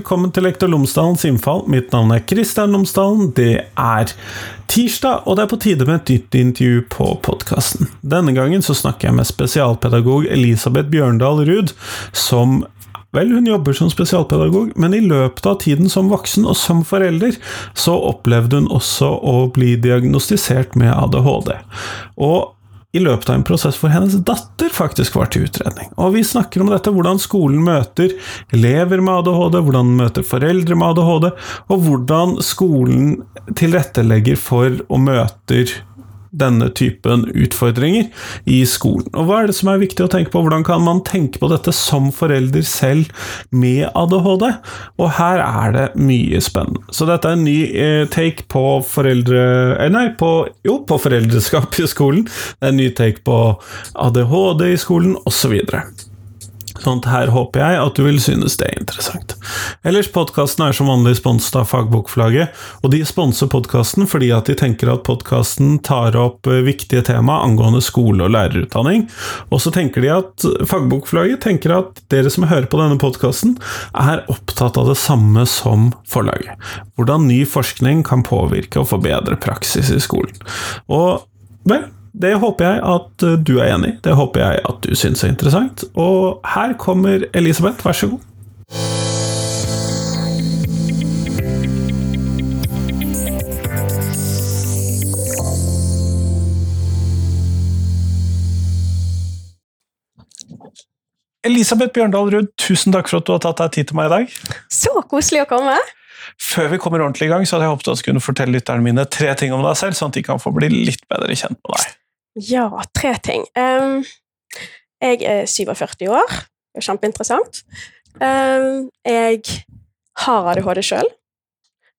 Velkommen til Lektor Lomsdalens innfall. Mitt navn er Kristian Lomsdalen. Det er tirsdag, og det er på tide med et nytt intervju på podkasten. Denne gangen så snakker jeg med spesialpedagog Elisabeth Bjørndal Ruud, som Vel, hun jobber som spesialpedagog, men i løpet av tiden som voksen og som forelder, så opplevde hun også å bli diagnostisert med ADHD. Og i løpet av en prosess hvor hennes datter faktisk var til utredning. Og vi snakker om dette, hvordan skolen møter elever med ADHD, hvordan den møter foreldre med ADHD, og hvordan skolen tilrettelegger for og møter denne typen utfordringer i skolen. Og hva er det som er viktig å tenke på? Hvordan kan man tenke på dette som forelder selv med ADHD? Og her er det mye spennende. Så dette er en ny eh, take på foreldre... Eh, nei, på, jo, på foreldreskap i skolen. Det er en ny take på ADHD i skolen, osv. Sånn at her håper jeg at du vil synes det er interessant. Ellers, podkasten er som vanlig sponset av Fagbokflagget, og de sponser podkasten fordi at de tenker at podkasten tar opp eh, viktige tema angående skole og lærerutdanning. Og så tenker de at Fagbokflagget tenker at dere som hører på denne podkasten, er opptatt av det samme som forlaget. Hvordan ny forskning kan påvirke og forbedre praksis i skolen. Og vel, det håper jeg at eh, du er enig i. Det håper jeg at du syns er interessant. Og her kommer Elisabeth, vær så god. Elisabeth Bjørndal Ruud, tusen takk for at du har tatt deg tid til meg i dag. Så koselig å komme. Før vi kommer ordentlig i gang, så hadde jeg håpet at du kunne fortelle lytterne mine tre ting om deg selv, sånn at de kan få bli litt bedre kjent med deg. Ja, tre ting. Um, jeg er 47 år. Det er kjempeinteressant. Um, jeg har ADHD sjøl.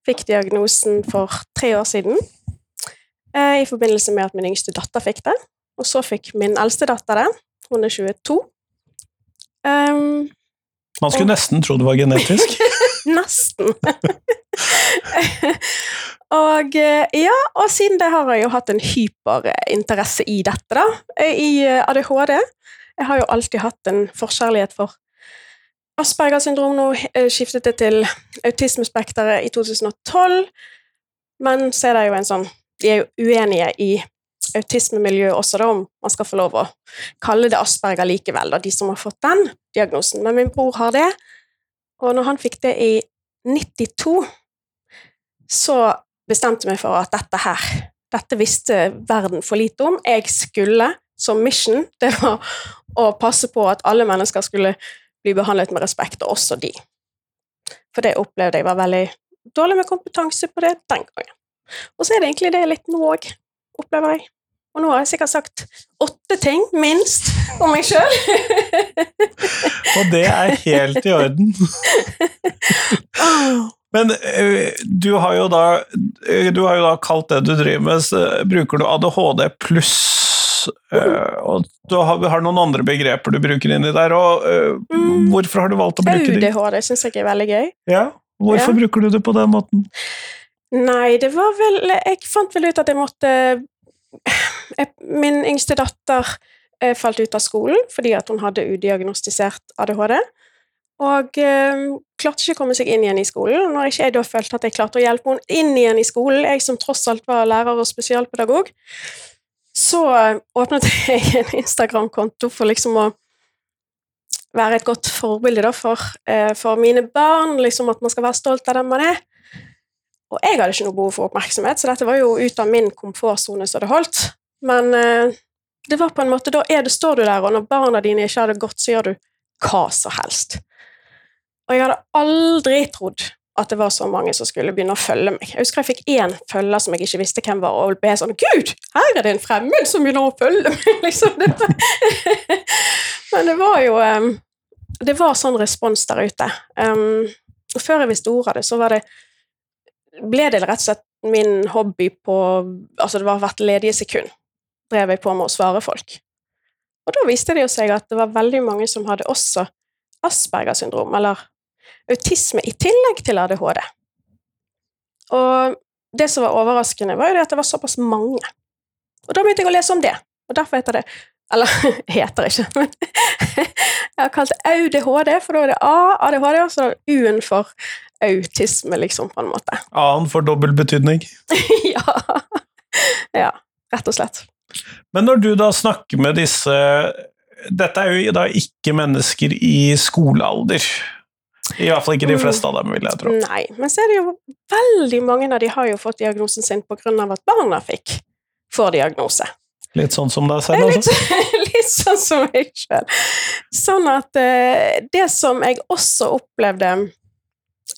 Fikk diagnosen for tre år siden uh, i forbindelse med at min yngste datter fikk det. Og så fikk min eldste datter det. Hun er 22. Um, Man skulle og... nesten tro det var genetisk. nesten. Og eh, ja, og siden det har jeg jo hatt en hyperinteresse i dette, da, i eh, ADHD. Jeg har jo alltid hatt en forkjærlighet for Aspergers syndrom. Nå eh, skiftet det til autismespekteret i 2012, men så er det jo en sånn De er jo uenige i autismemiljøet også, da, om man skal få lov å kalle det Asperger likevel, da, de som har fått den diagnosen. Men min bror har det, og når han fikk det i 92, så bestemte meg for at dette her, dette visste verden for lite om. Jeg skulle, som mission, det var å passe på at alle mennesker skulle bli behandlet med respekt, og også de. For det opplevde jeg var veldig dårlig med kompetanse på det den gangen. Og så er det egentlig det litt nå òg, opplever jeg. Og nå har jeg sikkert sagt åtte ting, minst, om meg sjøl. og det er helt i orden. Men uh, du har jo da uh, du har jo da kalt det du driver med, så bruker du ADHD pluss uh, og du har, har, noen andre begreper du bruker inni der. og mm. Hvorfor har du valgt å bruke det? ADHD syns jeg er veldig gøy. Ja, Hvorfor ja. bruker du det på den måten? Nei, det var vel Jeg fant vel ut at jeg måtte Min yngste datter falt ut av skolen fordi hun hadde udiagnostisert ADHD. Og eh, klarte ikke å komme seg inn igjen i skolen. Når ikke jeg da følte at jeg klarte å hjelpe henne inn igjen i skolen, jeg som tross alt var lærer og spesialpedagog, så eh, åpnet jeg en Instagram-konto for liksom å være et godt forbilde da, for, eh, for, mine barn, liksom at man skal være stolt av den man er. Og jeg hadde ikke noe behov for oppmerksomhet, så dette var jo ut av min komfortsone som det holdt. Men eh, det var på en måte, da er det, står du der, og når barna dine ikke har det godt, så gjør du hva som helst. Og jeg hadde aldri trodd at det var så mange som skulle begynne å følge meg. Jeg husker jeg fikk én følger som jeg ikke visste hvem var, og ble sånn Gud, her er det en fremmed som begynner å følge meg! liksom. Men det var jo um, Det var sånn respons der ute. Um, og før jeg visste ordet av det, så var det ble det rett og slett min hobby på Altså, det var hvert ledige sekund drev jeg på med å svare folk. Og da viste det jo seg at det var veldig mange som hadde også Aspergers syndrom, eller autisme i tillegg til ADHD. Og det som var overraskende, var jo det at det var såpass mange. Og da begynte jeg å lese om det. Og derfor heter det Eller heter ikke, men jeg har kalt det AUDHD, for da er det A, ADHD, og så U-en for autisme, liksom, på en måte. A-en for dobbel betydning. ja. ja, rett og slett. Men når du da snakker med disse Dette er jo da ikke mennesker i skolealder. I hvert fall ikke de fleste av dem, vil jeg tro. Nei, men så er det jo veldig mange av de har jo fått diagnosen sin på grunn av at barna fikk får diagnose. Litt sånn som deg selv, Litt, altså? litt sånn som meg sjøl. Sånn at eh, det som jeg også opplevde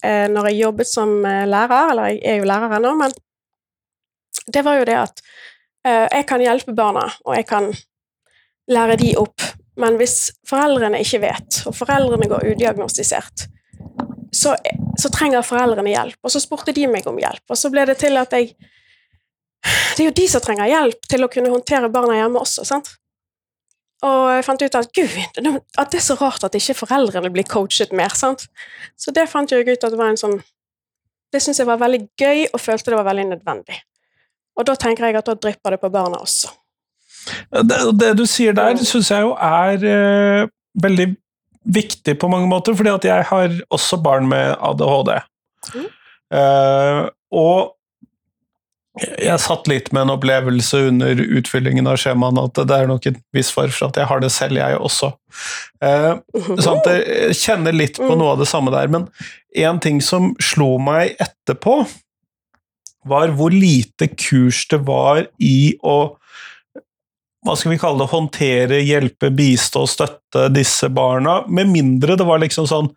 eh, når jeg jobbet som eh, lærer, eller jeg er jo lærer ennå, men det var jo det at eh, jeg kan hjelpe barna, og jeg kan lære de opp, men hvis foreldrene ikke vet, og foreldrene går udiagnostisert, så, så trenger foreldrene hjelp. Og så spurte de meg om hjelp, og så ble det til at jeg det er jo de som trenger hjelp til å kunne håndtere barna hjemme også, sant? Og jeg fant ut at gud, at det er så rart at ikke foreldrene blir coachet mer, sant? Så det fant jeg ut at det var en sånn Det syntes jeg var veldig gøy, og følte det var veldig nødvendig. Og da tenker jeg at da drypper det på barna også. Det, det du sier der, syns jeg jo er eh, veldig viktig på mange måter, fordi at jeg har også barn med ADHD. Mm. Eh, og jeg satt litt med en opplevelse under utfyllingen av skjemaene at det er nok en viss fare for at jeg har det selv, jeg også. Eh, sant? jeg kjenner litt på noe av det samme der. Men en ting som slo meg etterpå, var hvor lite kurs det var i å hva skal vi kalle det, håndtere, hjelpe, bistå, støtte disse barna, med mindre det var liksom sånn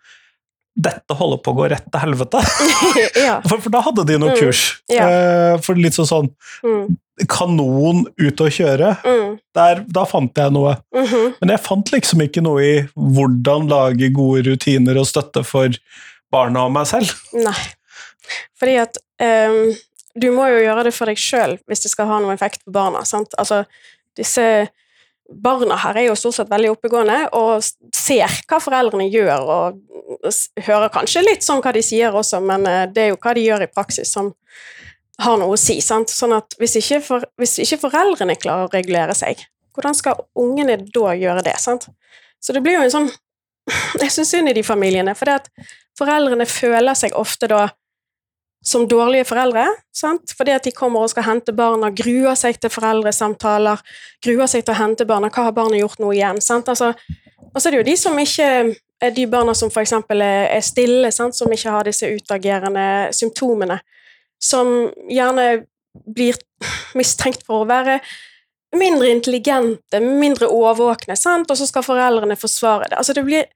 dette holder på å gå rett til helvete. ja. For, for, da hadde de noen Mm, kurs. ja. Eh, for litt sånn sånn Mm, kanon ut og kjøre. mm, Der, da fant jeg noe. -hmm. Men jeg fant liksom ikke noe i hvordan lage gode rutiner og støtte for barna og meg selv. Nei. Fordi at um, du må jo gjøre det for deg sjøl hvis det skal ha noen effekt på barna. sant? Altså, disse barna her er jo stort sett veldig oppegående og ser hva foreldrene gjør, og hører kanskje litt sånn hva de sier også, men eh, det er jo hva de gjør i praksis som har noe å si. sant? Sånn at hvis ikke, for, hvis ikke foreldrene klarer å regulere seg, hvordan skal ungene da gjøre det? sant? Så det blir jo en sånn Jeg syns synd i de familiene, for det at foreldrene føler seg ofte da som dårlige foreldre, sant? fordi at de kommer og skal hente barna, gruer seg til foreldresamtaler, gruer seg til å hente barna, hva har barna gjort nå igjen? Altså, og så er det jo de som ikke er de barna som er, er stille, sant? som ikke har disse utagerende symptomene, som gjerne blir mistenkt for å være mindre intelligente, mindre årvåkne, sant? og så skal foreldrene forsvare det. Altså det blir,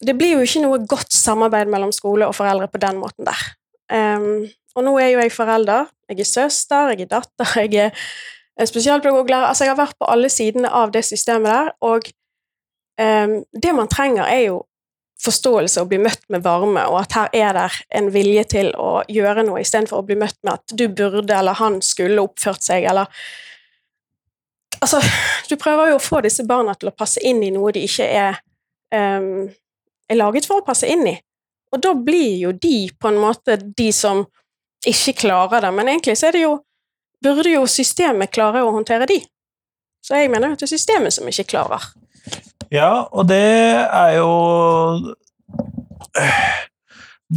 det blir jo ikke noe godt samarbeid mellom skole og foreldre på den måten der. Um, og nå er jo jeg forelder, jeg er søster, jeg er datter, jeg er spesialpedagoglærer Altså, jeg har vært på alle sidene av det systemet der, og um, det man trenger, er jo forståelse og bli møtt med varme, og at her er der en vilje til å gjøre noe, istedenfor å bli møtt med at du burde, eller han skulle oppført seg, eller Altså, du prøver jo å få disse barna til å passe inn i noe de ikke er, um, er laget for å passe inn i. Og da blir jo de på en måte de som ikke klarer det, men egentlig så er det jo Burde jo systemet klare å håndtere de? Så jeg mener jo at det er systemet som ikke klarer. Ja, og det er jo øh,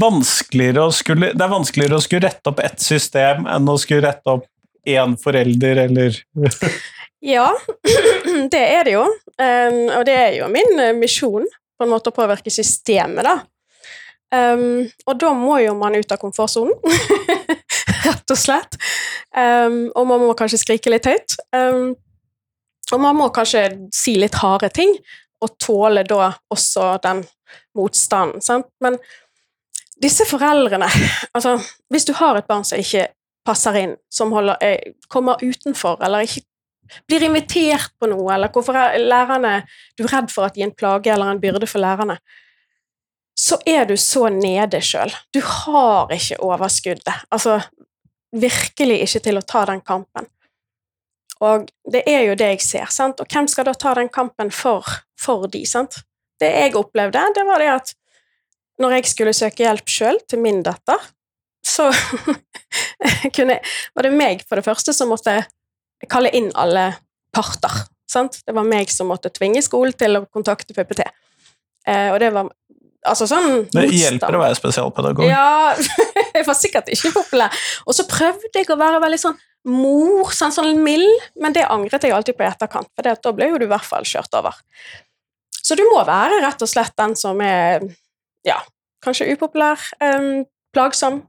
vanskeligere å skulle Det er vanskeligere å skulle rette opp ett system enn å skulle rette opp én forelder, eller Ja, det er det jo. Um, og det er jo min eh, misjon, på en måte å påvirke systemet, da. Um, og da må jo man ut av komfortsonen, rett og slett. Um, og man må kanskje skrike litt høyt. Um, og man må kanskje si litt harde ting, og tåle da også den motstanden. Sant? Men disse foreldrene altså, Hvis du har et barn som ikke passer inn, som holder, er, kommer utenfor, eller ikke blir invitert på noe, eller hvorfor er lærerne Du er redd for at de er en plage eller en byrde for lærerne. Så er du så nede sjøl. Du har ikke overskuddet. Altså virkelig ikke til å ta den kampen. Og det er jo det jeg ser, sant? Og hvem skal da ta den kampen for, for de, sant? Det jeg opplevde, det var det at når jeg skulle søke hjelp sjøl til min datter, så kunne, var det meg for det første som måtte kalle inn alle parter. Sant? Det var meg som måtte tvinge skolen til å kontakte PPT. Eh, og det var altså sånn Det hjelper å være spesialpedagog. Ja, jeg var sikkert ikke populær. Og så prøvde jeg å være veldig sånn mor, sånn, sånn mild, men det angret jeg alltid på i etterkant, for da ble jo du i hvert fall kjørt over. Så du må være rett og slett den som er ja, kanskje upopulær, um, plagsom.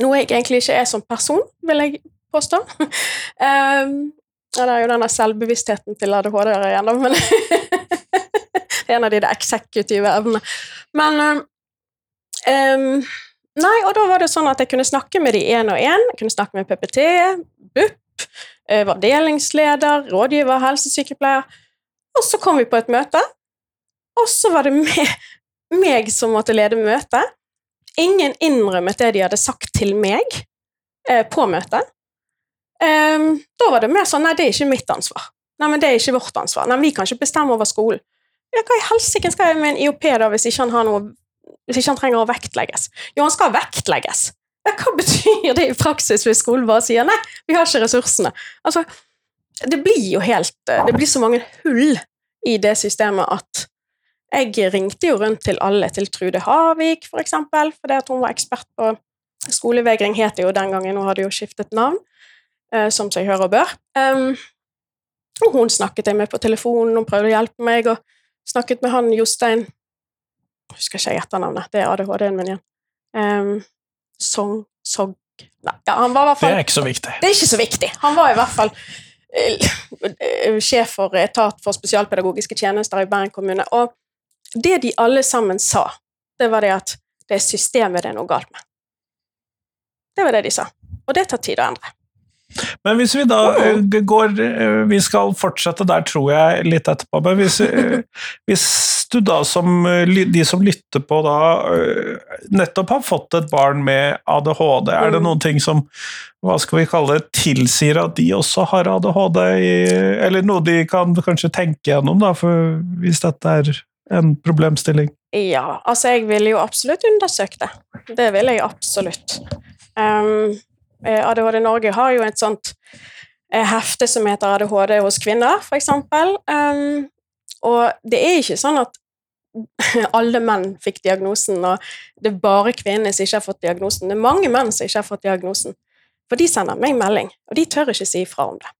Noe jeg egentlig ikke er som person, vil jeg påstå. Um, ja, det er jo denne selvbevisstheten til ADHD-ere igjen, da, men En av de eksekutive evnene. Men um, Nei, og da var det sånn at jeg kunne snakke med de én og én. Jeg kunne snakke med PPT, BUP, var delingsleder, rådgiver, helsesykepleier. Og så kom vi på et møte, og så var det meg, meg som måtte lede møtet. Ingen innrømmet det de hadde sagt til meg eh, på møtet. Um, da var det mer sånn Nei, det er ikke mitt ansvar. Nei, men det er ikke vårt ansvar. Nei, vi kan ikke bestemme over skolen. Ja, hva i helsike skal jeg med en IOP da, hvis ikke han noe hvis ikke han trenger å vektlegges? Jo, han skal vektlegges. Ja, hva betyr det i praksis hvis skolen bare sier nei, vi har ikke ressursene? Altså, det blir jo helt Det blir så mange hull i det systemet at jeg ringte jo rundt til alle, til Trude Havik for eksempel, fordi at hun var ekspert på Skolevegring het det jo den gangen, hun hadde jo skiftet navn, eh, som seg hør og bør. Og hun snakket jeg med på telefonen, hun prøvde å hjelpe meg, og snakket med han Jostein Jeg husker ikke etternavnet, det er ADHD-en min igjen. Um, Song Sog Nei, ja, han var i hvert fall Det er ikke så viktig. Det er ikke så viktig. Han var i hvert fall uh, sjef for etat for spesialpedagogiske tjenester i Bergen kommune. Og det de alle sammen sa, det var det at det er systemet det er noe galt med. Det var det de sa. Og det tar tid å endre. Men hvis vi da uh, går uh, Vi skal fortsette der, tror jeg, litt etterpå. Men hvis, hvis du da som De som lytter på da, nettopp har fått et barn med ADHD, er det Mm. noen ting som hva skal vi kalle det, tilsier at de også har ADHD, eller noe de kan kanskje tenke gjennom, da, for hvis dette er en problemstilling? Ja, altså jeg ville jo absolutt undersøkt det. Det ville jeg absolutt. Um, eh, ADHD Norge har jo et sånt eh, hefte som heter ADHD hos kvinner, eksempel. Um, og det er ikke sånn at alle menn fikk diagnosen, og det er bare kvinnene som ikke har fått diagnosen. Det er mange menn som ikke har fått diagnosen. For de sender meg melding, og de tør ikke si ifra om det.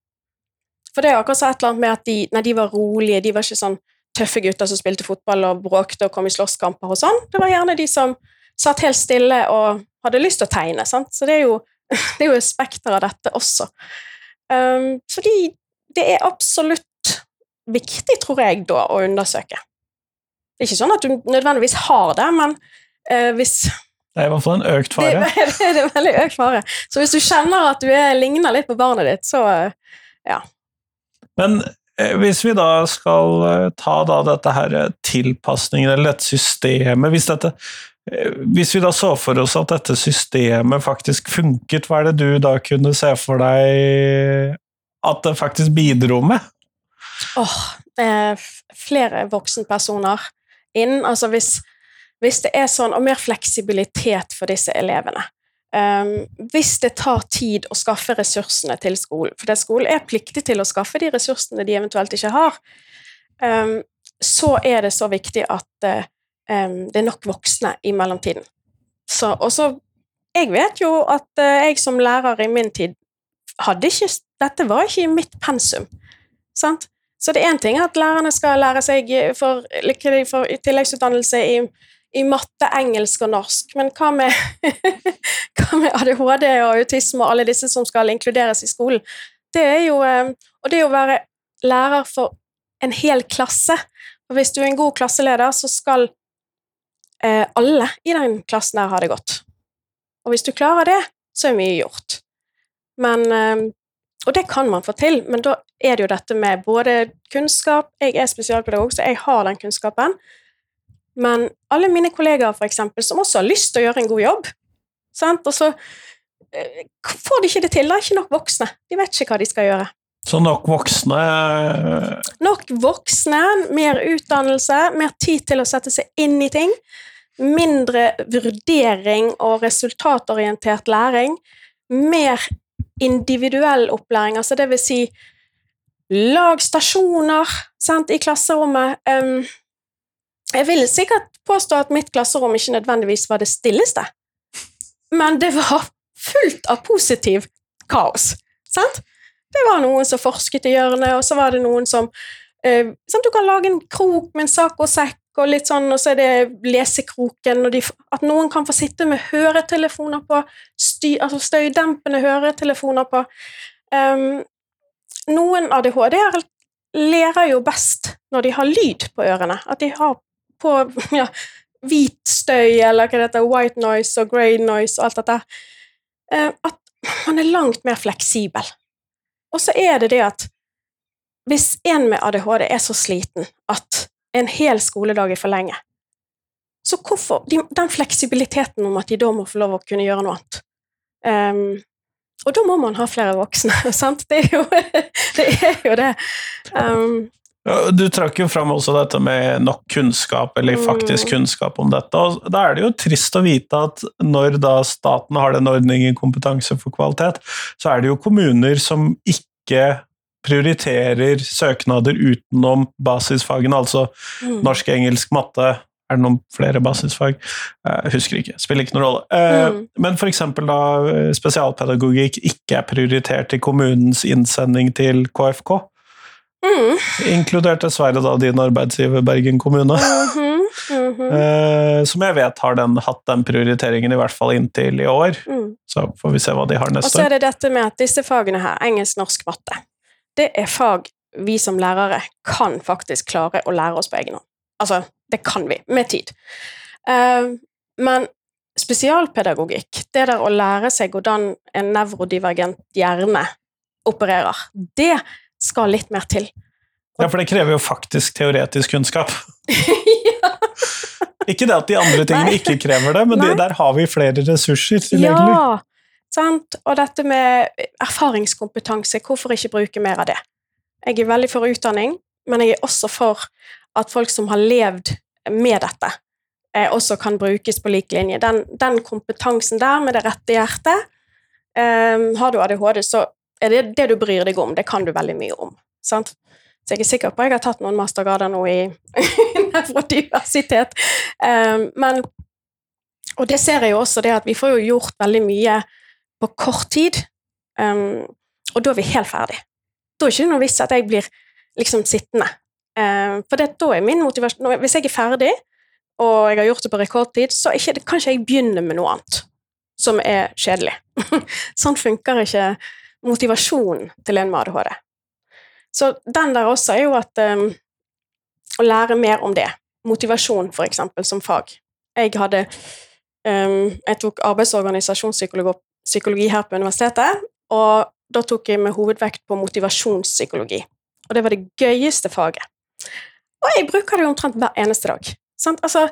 For det er akkurat så et eller annet med at de, nei, de var rolige, de var ikke sånn tøffe gutter som spilte fotball og bråkte og kom i slåsskamper og sånn. Det var gjerne de som satt helt stille og hadde lyst til å tegne. Sant? Så det er jo, det er jo spekter av dette også. Um, fordi det er absolutt viktig, tror jeg, da, å undersøke. Det er ikke sånn at du nødvendigvis har det, men uh, hvis Det er i hvert fall en økt det, fare. det er veldig økt fare. Så hvis du kjenner at du er, ligner litt på barnet ditt, så ja. Men eh, hvis vi da skal eh, ta da dette her eh, tilpasningen, eller dette systemet hvis, dette, eh, hvis vi da så for oss at dette systemet faktisk funket, hva er det du da kunne se for deg at det faktisk bidro med? åh, oh, flere voksenpersoner inn. Altså hvis, hvis det er sånn, og mer fleksibilitet for disse elevene. Um, hvis det tar tid å skaffe ressursene til skolen, for skolen er pliktig til å skaffe de ressursene de eventuelt ikke har, um, så er det så viktig at eh, um, det er nok voksne i mellomtiden. Så, og så Jeg vet jo at uh, jeg som lærer i min tid hadde ikke Dette var ikke i mitt pensum. Sant? Så det er én ting at lærerne skal lære seg for, for tilleggsutdannelse i, i matte, engelsk og norsk, men hva med, hva med ADHD og autisme og alle disse som skal inkluderes i skolen? Det er jo Og det å være lærer for en hel klasse og Hvis du er en god klasseleder, så skal eh, alle i den klassen her har det godt. Og hvis du klarer det, så er mye gjort. Men eh, og det kan man få til, men da er det jo dette med både kunnskap Jeg er spesialpedagog, så jeg har den kunnskapen. Men alle mine kollegaer, for eksempel, som også har lyst til å gjøre en god jobb, sant? og så eh, får de ikke det til. Det er ikke nok voksne. De vet ikke hva de skal gjøre. Så nok voksne eh, Nok voksne, mer utdannelse, mer tid til å sette seg inn i ting. Mindre vurdering og resultatorientert læring. Mer individuell opplæring, altså det vil si lag stasjoner sant, i klasserommet. Um, jeg vil sikkert påstå at mitt klasserom ikke nødvendigvis var det stilleste, men det var fullt av positiv kaos. Sant? Det var noen som forsket i hjørnet, og så var det noen som uh, sant, Du kan lage en krok med en sak og litt sånn, og så er det lesekroken, de, at noen kan få sitte med høretelefoner på, sty, altså støydempende høretelefoner på. Um, noen ADHD-er lærer jo best når de har lyd på ørene. At de har på ja, hvit støy, eller hva det heter, white noise og grey noise og alt dette. Uh, at man er langt mer fleksibel. Og så er det det at hvis en med ADHD er så sliten at en hel skoledag er for lenge. Så hvorfor de, Den fleksibiliteten om at de da må få lov å kunne gjøre noe annet. Um, og da må man ha flere voksne, sant? Det er jo det. Er jo det. Um, du trakk jo fram også dette med nok kunnskap, eller faktisk mm. kunnskap om dette. og Da er det jo trist å vite at når da staten har den ordningen Kompetanse for kvalitet, så er det jo kommuner som ikke prioriterer søknader utenom basisfagene, altså mm. norsk, engelsk, matte. Er det noen flere basisfag? Jeg husker ikke. Spiller ikke noen rolle. Eh, mm. Men f.eks. da eh, spesialpedagogikk ikke er prioritert i kommunens innsending til KFK. Mm. Inkludert dessverre da din arbeidsgiver Bergen kommune. Mm -hmm. Mm -hmm. som jeg vet har den, hatt den prioriteringen i hvert fall inntil i år. Mm. Så får vi se hva de har neste år. Og så er det dette med at disse fagene her, engelsk, norsk, matte, det er fag vi som lærere kan faktisk klare å lære oss på egen hånd. Altså, det kan vi, med tid. Uh, men spesialpedagogikk, det der å lære seg hvordan en nevrodivergent hjerne opererer, det skal litt mer til. Og ja, for det krever jo faktisk teoretisk kunnskap. ja. Ikke det at de andre tingene Nei. ikke krever det, men det, der har vi flere ressurser tilgjengelig. Ja, Sant? Og dette med erfaringskompetanse, hvorfor ikke bruke mer av det? Jeg er veldig for utdanning, men jeg er også for at folk som har levd med dette, eh, også kan brukes på lik linje. Den, den, kompetansen der med det rette hjertet eh, Har du ADHD, så er det det du bryr deg om. Det kan du veldig mye om. Sant? Så jeg er sikker på at jeg har tatt noen mastergrader nå i nevrodiversitet. Um, men Og det ser jeg jo også, det at vi får jo gjort veldig mye på kort tid, um, og da er vi helt ferdig. Da er det ikke noe vits at jeg blir liksom sittende. Um, for det, da er min motivasjon Hvis jeg er ferdig, og jeg har gjort det på rekordtid, så ikke, kan ikke jeg begynne med noe annet som er kjedelig. sånn funker ikke motivasjonen til en med ADHD. Så den der også er jo at um, Å lære mer om det. Motivasjon, for eksempel, som fag. Jeg hadde um, Jeg tok arbeids- og organisasjonspsykologi psykologi her på universitetet, og da tok jeg med hovedvekt på motivasjonspsykologi. Og det var det gøyeste faget. Og jeg bruker det omtrent hver eneste dag. Altså,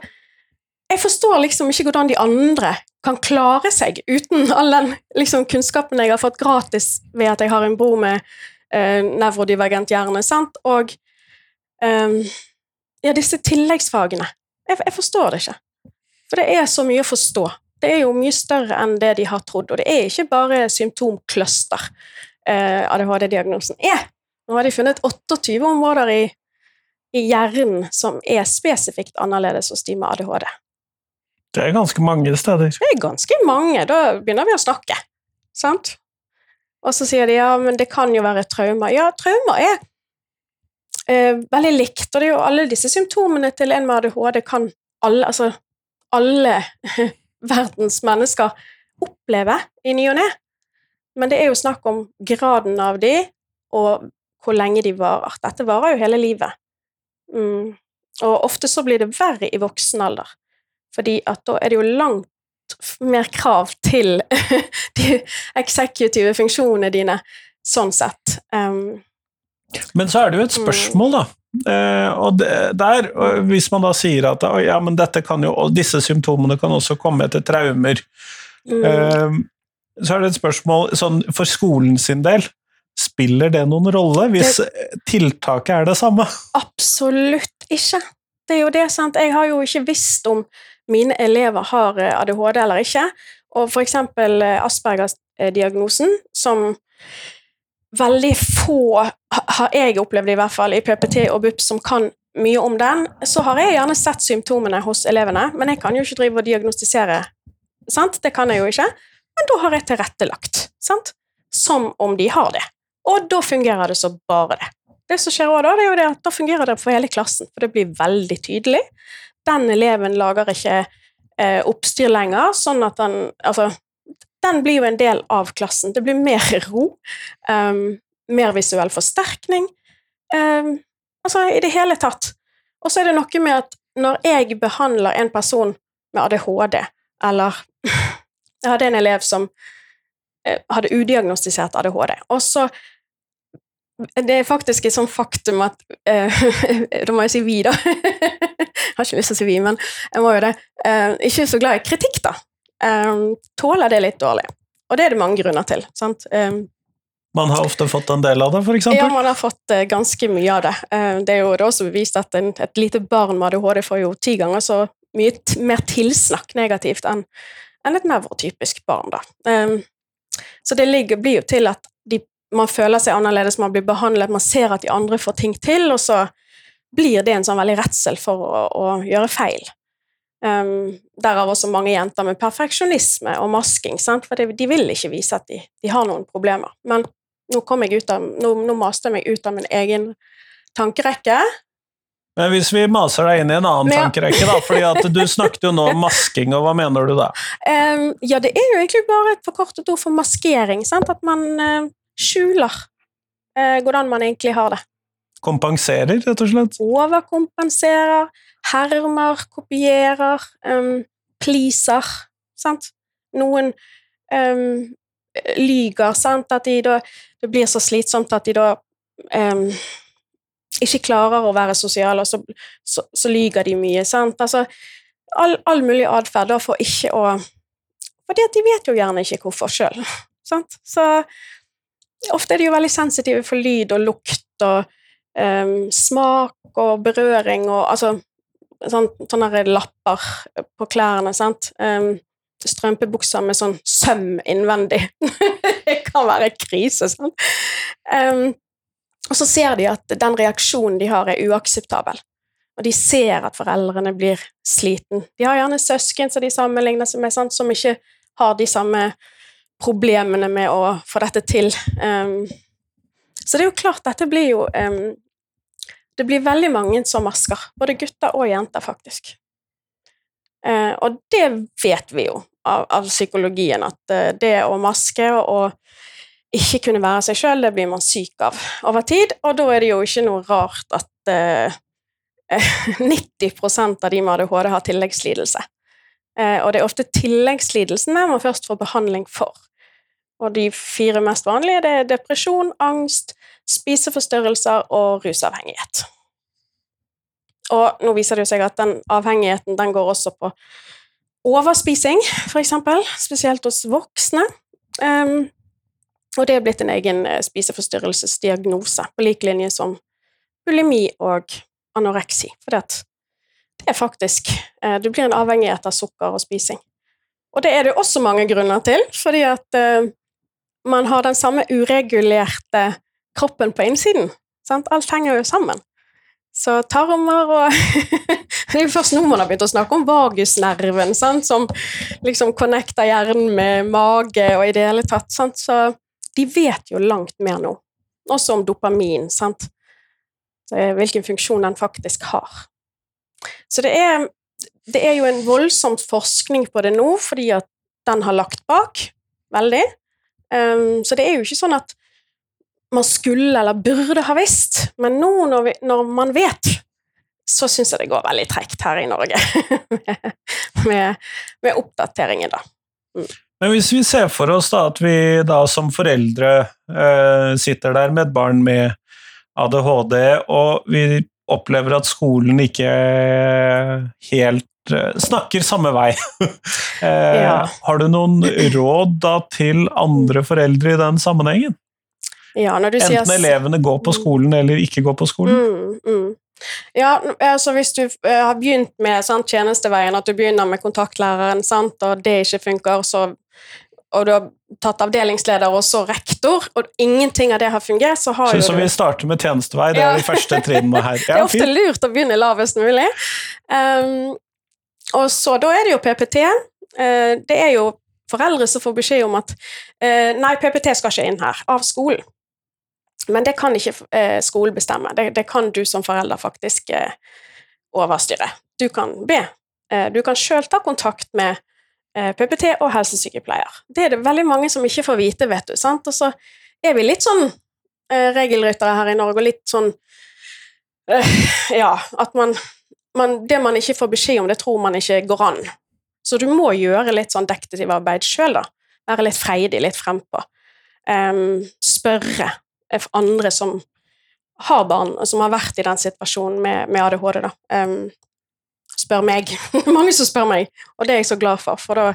jeg forstår liksom ikke hvordan de andre kan klare seg uten all den liksom, kunnskapen jeg har fått gratis ved at jeg har en bror med eh, nevrodivergent hjerne, sant? og eh, ja, disse tilleggsfagene. Jeg, jeg forstår det ikke. For det er så mye å forstå det er jo mye større enn det de har trodd. Og det er ikke bare symptomcluster eh, ADHD-diagnosen er. Nå har de funnet 28 områder i, i hjernen som er spesifikt annerledes hos de med ADHD. Det er ganske mange steder. Det er ganske mange. Da begynner vi å snakke. Sant? Og så sier de ja, men det kan jo være traumer. Ja, traumer er eh, veldig likt, og det er jo alle disse symptomene til en med ADHD kan alle, altså alle verdens mennesker opplever i ny og ne. Men det er jo snakk om graden av de, og hvor lenge de varer. Dette varer jo hele livet. Mm. Og ofte så blir det verre i voksen alder, fordi at da er det jo langt mer krav til de eksekutive funksjonene dine, sånn sett. Um, men så er det jo et spørsmål, da. Uh, og det, der, uh, hvis man da sier at uh, ja, men dette kan jo, disse symptomene kan også komme etter traumer, mm. uh, så er det et spørsmål sånn, for skolen sin del. Spiller det noen rolle hvis det, tiltaket er det samme? Absolutt ikke. Det er jo det, sant. Jeg har jo ikke visst om mine elever har eh, ADHD eller ikke. Og for eksempel Aspergers-diagnosen, som veldig få, har jeg opplevd i hvert fall, i PPT og BUP som kan mye om den, så har jeg gjerne sett symptomene hos elevene, men jeg kan jo ikke drive og diagnostisere. Sant? Det kan jeg jo ikke. Men da har jeg tilrettelagt, sant? som om de har det. Og da fungerer det så bare det. Det som skjer også da, det er jo det at da fungerer det for hele klassen, for det blir veldig tydelig. Den eleven lager ikke eh, oppstyr lenger, sånn at han Altså, den blir jo en del av klassen. Det blir mer ro, um, mer visuell forsterkning. Um, altså, i det hele tatt. Og så er det noe med at når jeg behandler en person med ADHD, eller Jeg hadde en elev som eh, hadde udiagnostisert ADHD, og så det er faktisk et sånt faktum at uh, Da må jeg si vi, da. jeg har ikke lyst til å si vi, men jeg må jo det. Uh, ikke så glad i kritikk, da. Eh, tåler det litt dårlig. Og det er det mange grunner til. sant? Eh, Man har ofte fått en del av det, for ja, man har fått eh, ganske mye av det. Eh, det er jo det også bevist at en, et lite barn med ADHD får jo ti ganger så mye mer tilsnakk negativt enn en et nevrotypisk barn. Da. Så det ligger, blir jo til at de, man føler seg annerledes, man blir behandlet, man ser at de andre får ting til, og så blir det en sånn veldig redsel for å, å gjøre feil. Um, derav også mange jenter med perfeksjonisme og masking, sant? for de, vil ikke vise at de, de har noen problemer. Men nå, av, nå, nå maste jeg meg ut av min egen tankerekke. Men hvis vi maser deg inn i en annen Ja. tankerekke, da, fordi at du snakket jo nå om masking, og hva mener du da? Um, ja, det er jo egentlig bare et forkortet ord for maskering, sant? at man uh, skjuler uh, hvordan man egentlig har det. Kompenserer, rett og slett? overkompenserer, hermer, kopierer, um, pleaser, sant? Noen um, lyger, sant? At de da Det blir så slitsomt at de da um, ikke klarer å være sosiale, og så, så, så lyger de mye, sant? Altså, all, all mulig atferd for ikke å Fordi at de vet jo gjerne ikke hvorfor sjøl. Så ofte er de jo veldig sensitive for lyd og lukt og um, smak og berøring og altså sånn, sånne lapper på klærne, sant. Um, strømpebukser med sånn søm innvendig. det kan være krise, sant. Um, og så ser de at den reaksjonen de har, er uakseptabel. Og de ser at foreldrene blir sliten. De har gjerne søsken som de sammenligner seg med, sant, som ikke har de samme problemene med å få dette til. Um, så det er jo klart, dette blir jo um, Det blir veldig mange som masker. Både gutter og jenter, faktisk. Eh, og det vet vi jo av, av psykologien, at eh, det å maske og ikke kunne være seg sjøl, det blir man syk av over tid. Og da er det jo ikke noe rart at eh, 90% av de med ADHD har tilleggslidelse. Eh, og det er ofte tilleggslidelsene man først får behandling for. Og de fire mest vanlige det er depresjon, angst, spiseforstyrrelser og rusavhengighet. Og nå viser det seg at den avhengigheten den går også på overspising, f.eks., spesielt hos voksne. Um, og det er blitt en egen eh, spiseforstyrrelsesdiagnose, på lik linje som bulimi og anoreksi. For det, er faktisk eh, Du blir en avhengighet av sukker og spising. Og det er det også mange grunner til, fordi at eh, man har den samme uregulerte kroppen på innsiden. Sant? Alt henger jo sammen. Så tarmer og Det er jo først nå man har begynt å snakke om vagusnerven, sant? som liksom connecter hjernen med mage og i det hele tatt. Sant? Så de vet jo langt mer nå. Også om dopamin, sant? Eh, hvilken funksjon den faktisk har. Så det er, det er jo en voldsom forskning på det nå, fordi at den har lagt bak veldig. Um, så det er jo ikke sånn at man skulle eller burde ha visst, men nå når, vi, når man vet, så syns jeg det går veldig tregt her i Norge med, med oppdateringen, da. Men hvis vi ser for oss da at vi da som foreldre eh, sitter der med et barn med ADHD, og vi opplever at skolen ikke helt eh, snakker samme vei. eh, Ja. Har du noen råd da til andre foreldre i den sammenhengen? Ja, Enten elevene går på skolen eller ikke går på skolen? Mm, mm. Ja, altså hvis du eh, har begynt med sant, tjenesteveien, at du begynner med kontaktlæreren, sant, og det ikke funker, så, og du har tatt avdelingsleder og så rektor, og ingenting av det har fungert, så har Synes jo så du vi starter med tjenestevei, det Ja. er de første trinnene her. Det er ofte fint. lurt å begynne lavest mulig. Um, og så da er det jo PPT. Uh, det er jo foreldre som får beskjed om at uh, nei, PPT skal ikke inn her, av skolen. Men det kan ikke eh, skolen bestemme. Det, det kan du som forelder faktisk eh, overstyre. Du kan be. Eh, du kan sjøl ta kontakt med PPT og helsesykepleier. Det er det veldig mange som ikke får vite, vet du. sant? Og så er vi litt sånn regelryttere her i Norge, og litt sånn Ja, at man, man Det man ikke får beskjed om, det tror man ikke går an. Så du må gjøre litt sånn detektivarbeid sjøl, da. Være litt freidig, litt frempå. Um, spørre andre som har barn, og som har vært i den situasjonen med, med ADHD, da. Um, spør meg. Mange som spør meg, og det er jeg så glad for, for da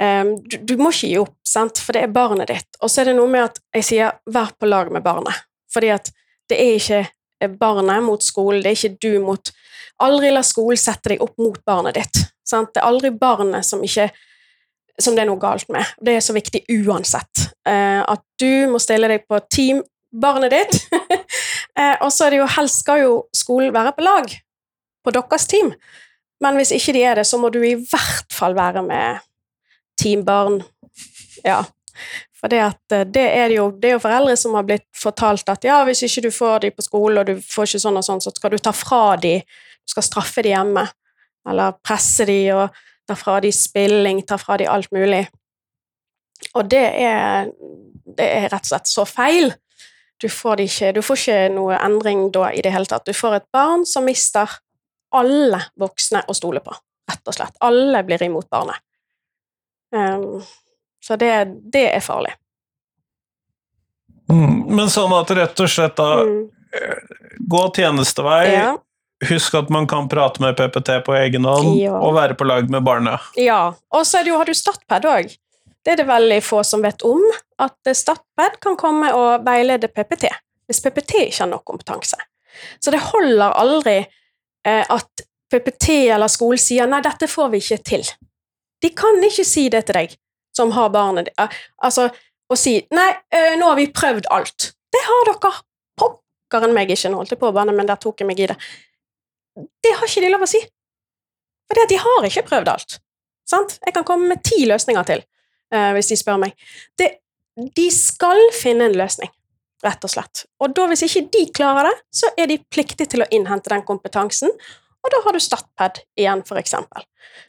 um, du, du må ikke gi opp, sant? for det er barnet ditt. Og så er det noe med at jeg sier 'vær på lag med barnet', fordi at det er ikke barnet mot skolen, det er ikke du mot Aldri la skolen sette deg opp mot barnet ditt. Sant? Det er aldri barnet som ikke som det er noe galt med. Det er så viktig uansett. Eh, at du må stille deg på team barnet ditt. eh, og så er det jo helst skal jo skolen være på lag, på deres team. Men hvis ikke de er det, så må du i hvert fall være med team barn. Ja. For det, at, eh, det, er jo, det er jo foreldre som har blitt fortalt at ja, hvis ikke du får de på skolen, og du får ikke sånn og sånn, så skal du ta fra de, du skal straffe de hjemme. Eller presse de og ta fra de spilling, ta fra de alt mulig. Og det er, det er rett og slett så feil. Du får, ikke, du får ikke noe endring da i det hele tatt. Du får et barn som mister alle voksne å stole på, rett og slett. Alle blir imot barnet. Um, så det, det er farlig. Mm, Men sånn at rett og slett da Mm. Gå tjenestevei, Ja. Husk at man kan prate med PPT på egen hånd, Ja. og være på lag med barnet. Ja, og så har du Statped òg. Det er det veldig få som vet om, at Statped kan komme og veilede PPT, hvis PPT ikke har nok kompetanse. Så det holder aldri eh, at PPT eller skolen sier 'nei, dette får vi ikke til'. De kan ikke si det til deg som har barnet ditt, altså å si 'nei, eh, nå har vi prøvd alt'. Det har dere pokkeren meg ikke, nå holdt jeg på å banne, men der tok jeg meg i det. Det har ikke de lov å si. For det at de har ikke prøvd alt. Sant? Jeg kan komme med ti løsninger til, uh, hvis de spør meg. Det, de skal finne en løsning, rett og slett. Og da, hvis ikke de klarer det, så er de pliktige til å innhente den kompetansen, og da har du Statped igjen, eksempel.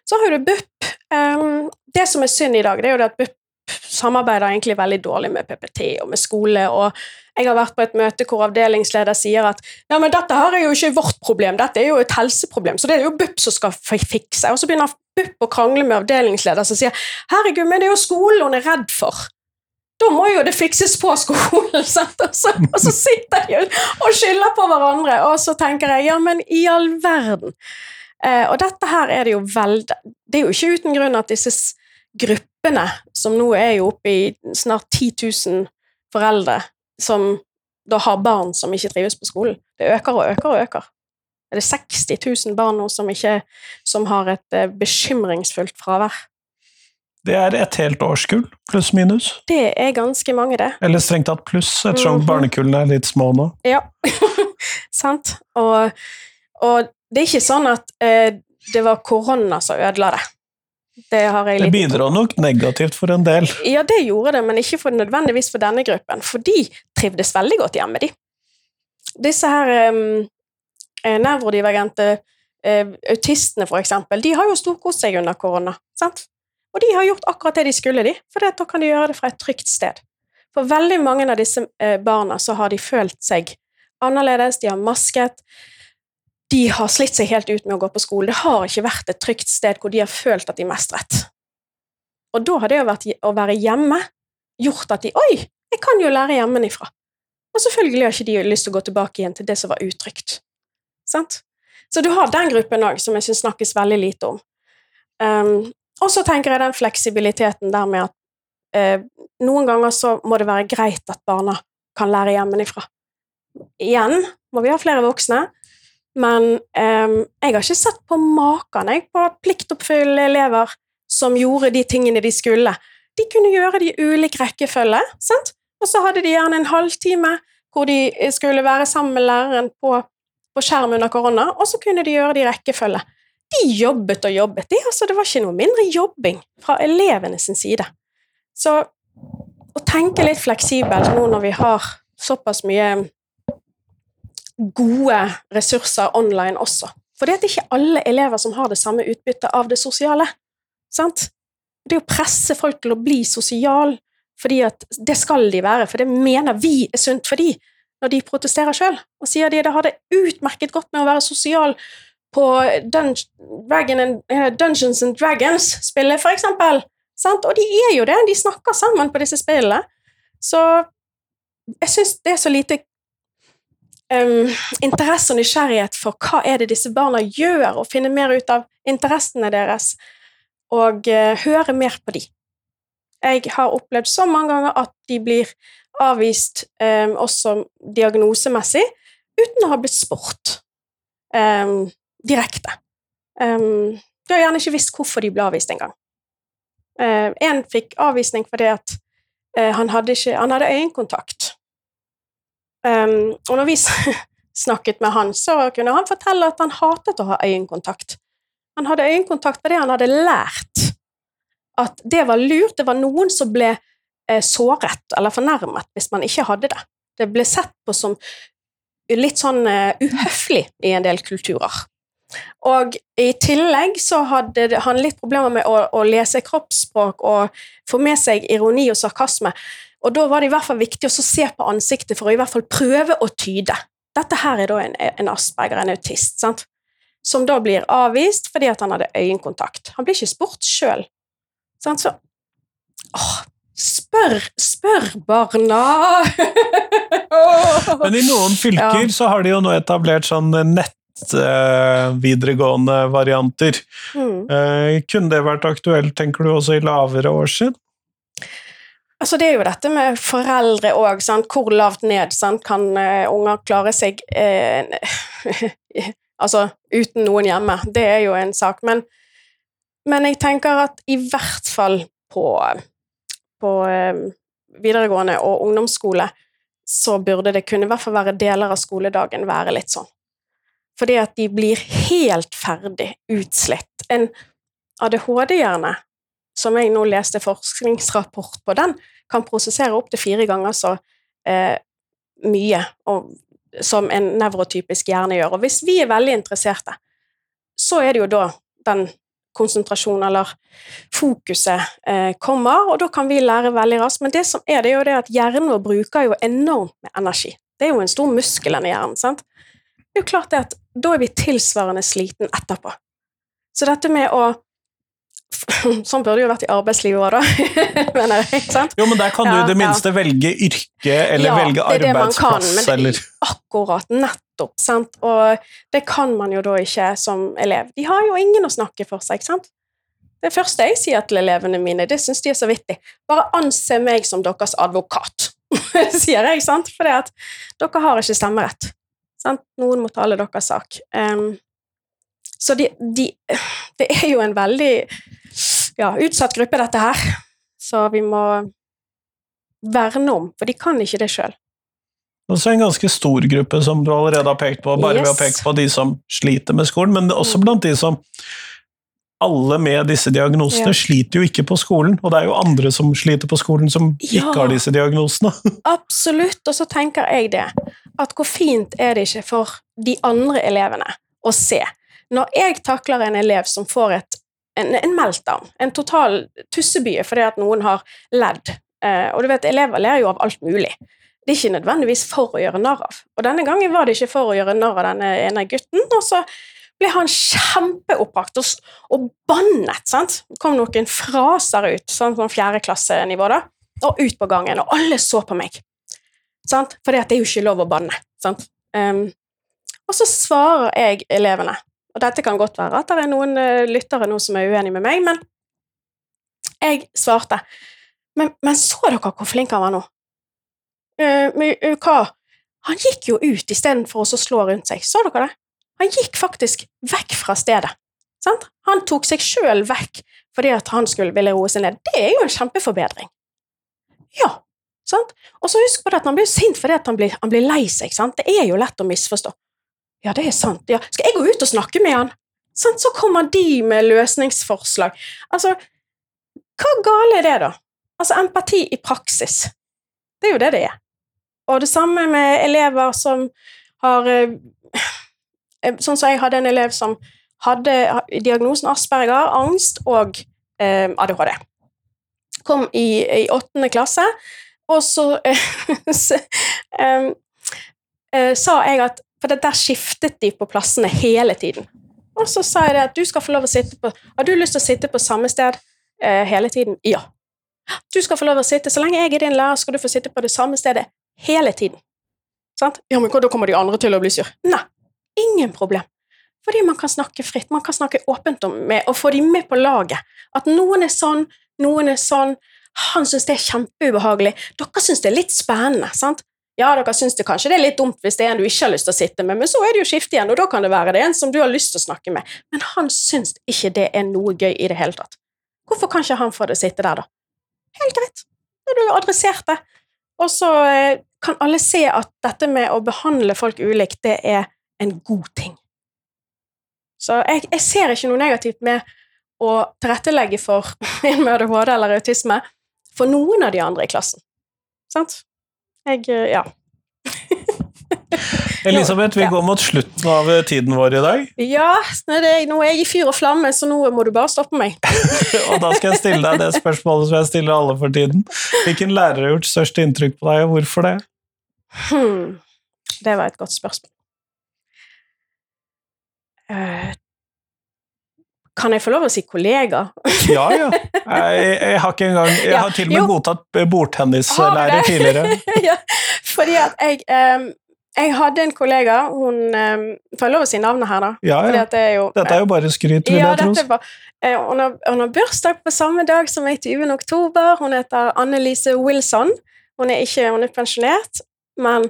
Så har du BUP. Um, det som er synd i dag, det er jo at BUP samarbeider egentlig veldig dårlig med PPT og med skole, og jeg har vært på et møte hvor avdelingsleder sier at ja, men dette her er jo ikke vårt problem, dette er jo et helseproblem, så det er jo BUP som skal fikse. Og så begynner BUP å krangle med avdelingsleder som sier herregud, men det er jo skolen hun er redd for. Da må jo det fikses på skolen, sant? Og så, og så sitter de og skylder på hverandre, og så tenker jeg ja, men i all verden. Eh, og dette her er det jo veldig Det er jo ikke uten grunn at disse s- gruppene, som nå er jo oppe i snart 10 000 foreldre, som da har barn som ikke trives på skolen, det øker og øker og øker. Er det 60 000 barn nå som, ikke, som har et eh, bekymringsfullt fravær? Det er et helt årskull, pluss minus. Det er ganske mange, det. Eller strengt tatt pluss, ettersom Mhm. barnekullene er litt små nå. Ja, sant. Og, og det er ikke sånn at eh, det var korona som ødela det. Det Det bidro nok negativt for en del. Ja, det gjorde det, men ikke for, nødvendigvis for denne gruppen, for de trivdes veldig godt hjemme, de. Disse her um, nevrodivergente uh, autistene, for eksempel, de har jo storkost seg under korona, sant? Og de har gjort akkurat det de skulle, de, for da kan de gjøre det fra et trygt sted. For veldig mange av disse eh, barna så har de følt seg annerledes, de har masket, de har slitt seg helt ut med å gå på skole. Det har ikke vært et trygt sted hvor de har følt at de mestret. Og da har det å være hjemme gjort at de Oi, jeg kan jo lære hjemmefra. Og selvfølgelig har ikke de lyst til å gå tilbake igjen til det som var utrygt. Sant? Så du har den gruppen òg, som jeg syns snakkes veldig lite om. Um, og så tenker jeg den fleksibiliteten der med at uh, noen ganger så må det være greit at barna kan lære hjemmefra. Igjen må vi ha flere voksne, men eh, jeg har ikke sett på maken jeg, på pliktoppfyllende elever som gjorde de tingene de skulle, De kunne gjøre det i ulik rekkefølge, sant? og så hadde de gjerne en halvtime hvor de skulle være sammen med læreren på, på skjerm under korona, og så kunne de gjøre det i rekkefølge. De jobbet og jobbet, de, altså, det var ikke noe mindre jobbing fra elevene sin side. Så å tenke litt fleksibelt nå når vi har såpass mye gode ressurser online også. For det er ikke alle elever som har det samme utbyttet av det sosiale. Sant? Det å presse folk til å bli sosial, fordi det skal de være, for det mener vi er sunt for de, når de protesterer sjøl, og sier de det hadde utmerket godt med å være sosial på Dun Dragon and, uh, Dungeons and Dragons-spillet, for eksempel. Sant? Og de er jo det, de snakker sammen på disse spillene. Så jeg syns det er så lite um, interesse og nysgjerrighet for hva er det disse barna gjør, og finne mer ut av interessene deres, og uh, høre mer på de. Jeg har opplevd så mange ganger at de blir avvist um, også diagnosemessig, uten å ha blitt spurt um, direkte. Um, de har gjerne ikke visst hvorfor de ble avvist engang. Uh, en fikk avvisning fordi at uh, han, hadde ikke, han hadde øyekontakt. Um, og når vi snakket med han, så kunne han fortelle at han hatet å ha øyekontakt. Han hadde øyekontakt fordi han hadde lært at det var lurt. Det var noen som ble eh, såret eller fornærmet hvis man ikke hadde det. Det ble sett på som litt sånn uh, uhøflig i en del kulturer. Og i tillegg så hadde han litt problemer med å, å, lese kroppsspråk og få med seg ironi og sarkasme. Og da var det i hvert fall viktig å se på ansiktet for å i hvert fall prøve å tyde. Dette her er da en, en asperger, en autist, sant? som da blir avvist fordi at han hadde øyekontakt. Han blir ikke spurt sjøl. Så åh, Spør, spør barna! Men i noen fylker ja. så har de jo nå etablert sånn nett-videregående eh, varianter. Mm. Eh, kunne det vært aktuelt, tenker du, også i lavere årssiden? Altså, det er jo dette med foreldre òg. Hvor lavt ned sant? kan uh, unger klare seg uh, Altså uten noen hjemme. Det er jo en sak. Men, men jeg tenker at i hvert fall på på uh, videregående og ungdomsskole, så burde det kunne i hvert fall være deler av skoledagen være litt sånn. Fordi at de blir helt ferdig utslitt. En ADHD-hjerne, som jeg nå leste forskningsrapport på, den kan prosessere opptil fire ganger så eh, mye og, som en nevrotypisk hjerne gjør. Og hvis vi er veldig interesserte, så er det jo da den konsentrasjonen eller fokuset eh, kommer, og da kan vi lære veldig raskt. Men det som er, det er jo det at hjernen vår bruker jo enormt med energi. Det er jo en stor muskel, denne hjernen. sant? Det er jo klart det at da er vi tilsvarende sliten etterpå. Så dette med å Sånn burde det jo vært i arbeidslivet òg, da. mener jeg, sant? Jo, men der kan du i det minste ja. velge yrke, eller ja, velge arbeidsplass, kan, men det, eller Akkurat. Nettopp. sant? Og det kan man jo da ikke som elev. De har jo ingen å snakke for seg, ikke sant? Det første jeg sier til elevene mine, det syns de er så vittig. Bare anse meg som deres advokat, sier jeg, sant? For det at dere har ikke stemmerett. Sant? Noen må tale deres sak. Um, så de, de, Det er jo en veldig ja, utsatt gruppe, dette her. Så vi må verne om, for de kan ikke det sjøl. Også en ganske stor gruppe, som du allerede har pekt på, bare yes. ved å peke på de som sliter med skolen, men også mm. blant de som alle med disse diagnosene ja. sliter jo ikke på skolen, og det er jo andre som sliter på skolen som ja, ikke har disse diagnosene. absolutt, og så tenker jeg det, at hvor fint er det ikke for de andre elevene å se når jeg takler en elev som får et, en, en meltdown, en total tussebye fordi at noen har ledd eh, Og du vet, elever ler jo av alt mulig. Det er ikke nødvendigvis for å gjøre narr av. Og denne gangen var det ikke for å gjøre narr av denne ene gutten. og så ble han kjempeoppbrakt og, og, bannet. sant? Det kom noen fraser ut, sånn, sånn fjerdeklassenivå, da, og ut på gangen, og alle så på meg. Sant? For det er jo ikke lov å banne. sant? Um, og så svarer jeg elevene og dette kan godt være at det er noen uh, lyttere nå som er uenige med meg, men jeg svarte. Men, men så dere hvor flink han var nå? Uh, hva? Han gikk jo ut istedenfor å slå rundt seg. Så dere det? Han gikk faktisk vekk fra stedet. Sant? Han tok seg sjøl vekk fordi at han skulle ville roe seg ned. Det er jo en kjempeforbedring. Ja, sant? Og så husk på det at han blir sint fordi at han blir, han blir lei seg. sant? Det er jo lett å misforstå. Ja, det er sant. Ja. Skal jeg gå ut og snakke med han? Sånn, Så kommer de med løsningsforslag. Altså, hva gale er det, da? Altså, empati i praksis. Det er jo det det er. Og det samme med elever som har eh, Sånn som jeg hadde en elev som hadde diagnosen Asperger, angst og eh, ADHD. Kom i, i åttende klasse, og så, eh, uh, sa jeg at For det der skiftet de på plassene hele tiden. Og så sa jeg det at du skal få lov å sitte på Har du lyst til å sitte på samme sted eh, hele tiden? Ja. Du skal få lov å sitte, Så lenge jeg er din lærer, skal du få sitte på det samme stedet hele tiden. Sant? Ja, men da kommer de andre til å bli sur. Nei, ingen problem. Fordi man kan snakke fritt, man kan snakke åpent om med, og få dem med på laget. At noen er sånn, noen er sånn. Han syns det er kjempeubehagelig. Dere syns det er litt spennende. sant? Ja, dere syns det kanskje det er litt dumt hvis det er en du ikke har lyst til å sitte med, men så er det jo skifte igjen, og da kan det være det en som du har lyst til å snakke med. Men han syns ikke det er noe gøy i det hele tatt. Hvorfor kan ikke han få det sitte der, da? Helt greit. Da har du adressert det. Og så eh, kan alle se at dette med å behandle folk ulikt, det er en god ting. Så jeg, jeg, ser ikke noe negativt med å tilrettelegge for en med ADHD eller autisme for noen av de andre i klassen. Sant? Jeg Ja. Elisabeth, vi går mot slutten av tiden vår i dag. Ja, nå er jeg i fyr og flamme, så nå må du bare stoppe meg. og da skal jeg stille deg det spørsmålet som jeg stiller alle for tiden. Hvilken lærer har gjort størst inntrykk på deg, og hvorfor det? Hmm. Det var et godt spørsmål. Kan jeg få lov å si kollega? ja, ja. Jeg, jeg, har ikke engang Jeg ja, har til og med jo. godtatt bordtennislærer tidligere. ja, fordi at jeg um, jeg hadde en kollega hun um, Får jeg lov å si navnet her, da? Ja, ja. Det er jo, dette er jo bare skryt, vil ja, jeg tro. Uh, hun, har, hun har bursdag på samme dag som meg, 20. oktober. Hun heter Annelise Wilson. Hun er ikke hun er pensjonert, men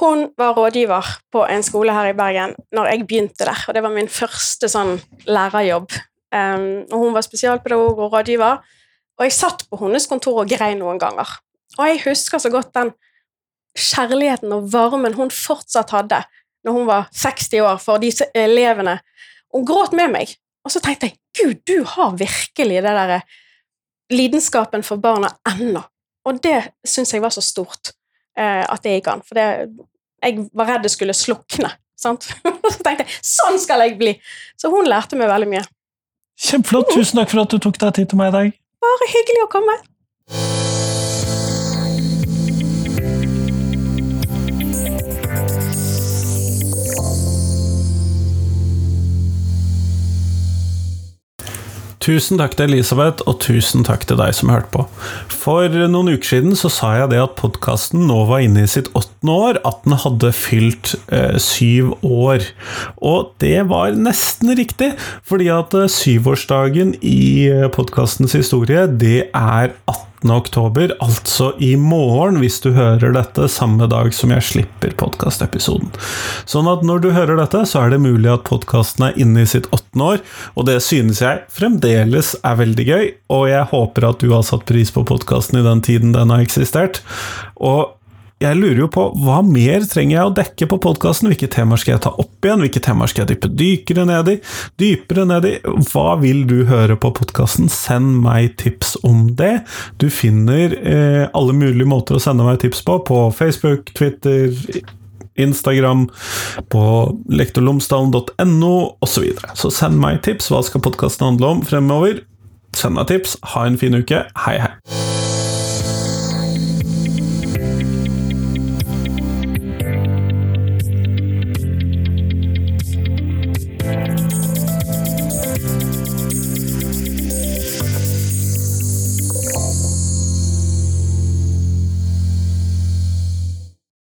hun var rådgiver på en skole her i Bergen når jeg begynte der, og det var min første sånn lærerjobb. Um, og hun var spesialpedagog og rådgiver, og jeg satt på hennes kontor og grein noen ganger. Og jeg husker så godt den kjærligheten og varmen hun fortsatt hadde når hun var 60 år, for disse elevene. Hun gråt med meg, og så tenkte jeg Gud, du har virkelig det derre lidenskapen for barna ennå. Og det syns jeg var så stort eh, at det gikk an. For det, jeg var redd det skulle slukne. Sant? så tenkte jeg sånn skal jeg bli! Så hun lærte meg veldig mye. Kjempeflott. Tusen takk for at du tok deg tid til meg i dag. Bare hyggelig å komme. Tusen takk til Elisabeth, og tusen takk til deg som hørte på. For noen uker siden så sa jeg det at podkasten nå var inne i sitt åttende år, at den hadde fylt eh, syv år. Og det var nesten riktig, fordi at eh, syvårsdagen i eh, podkastens historie, det er 18 oktober, altså i morgen, hvis du hører dette samme dag som jeg slipper podkastepisoden. Sånn at når du hører dette, så er det mulig at podkasten er inne i sitt åttende år, og det synes jeg fremdeles er veldig gøy, og jeg håper at du har satt pris på podkasten i den tiden den har eksistert. Og jeg lurer jo på hva mer trenger jeg å dekke på podkasten? Hvilke temaer skal jeg ta opp igjen? Hvilke temaer skal jeg dyppe dykere ned i? Dypere ned i? Hva vil du høre på podkasten? Send meg tips om det. Du finner eh, alle mulige måter å sende meg tips på, på Facebook, Twitter, Instagram, på lektorlomsdalen.no osv. Så, videre. så send meg tips. Hva skal podkasten handle om fremover? Send meg tips. Ha en fin uke. Hei, hei.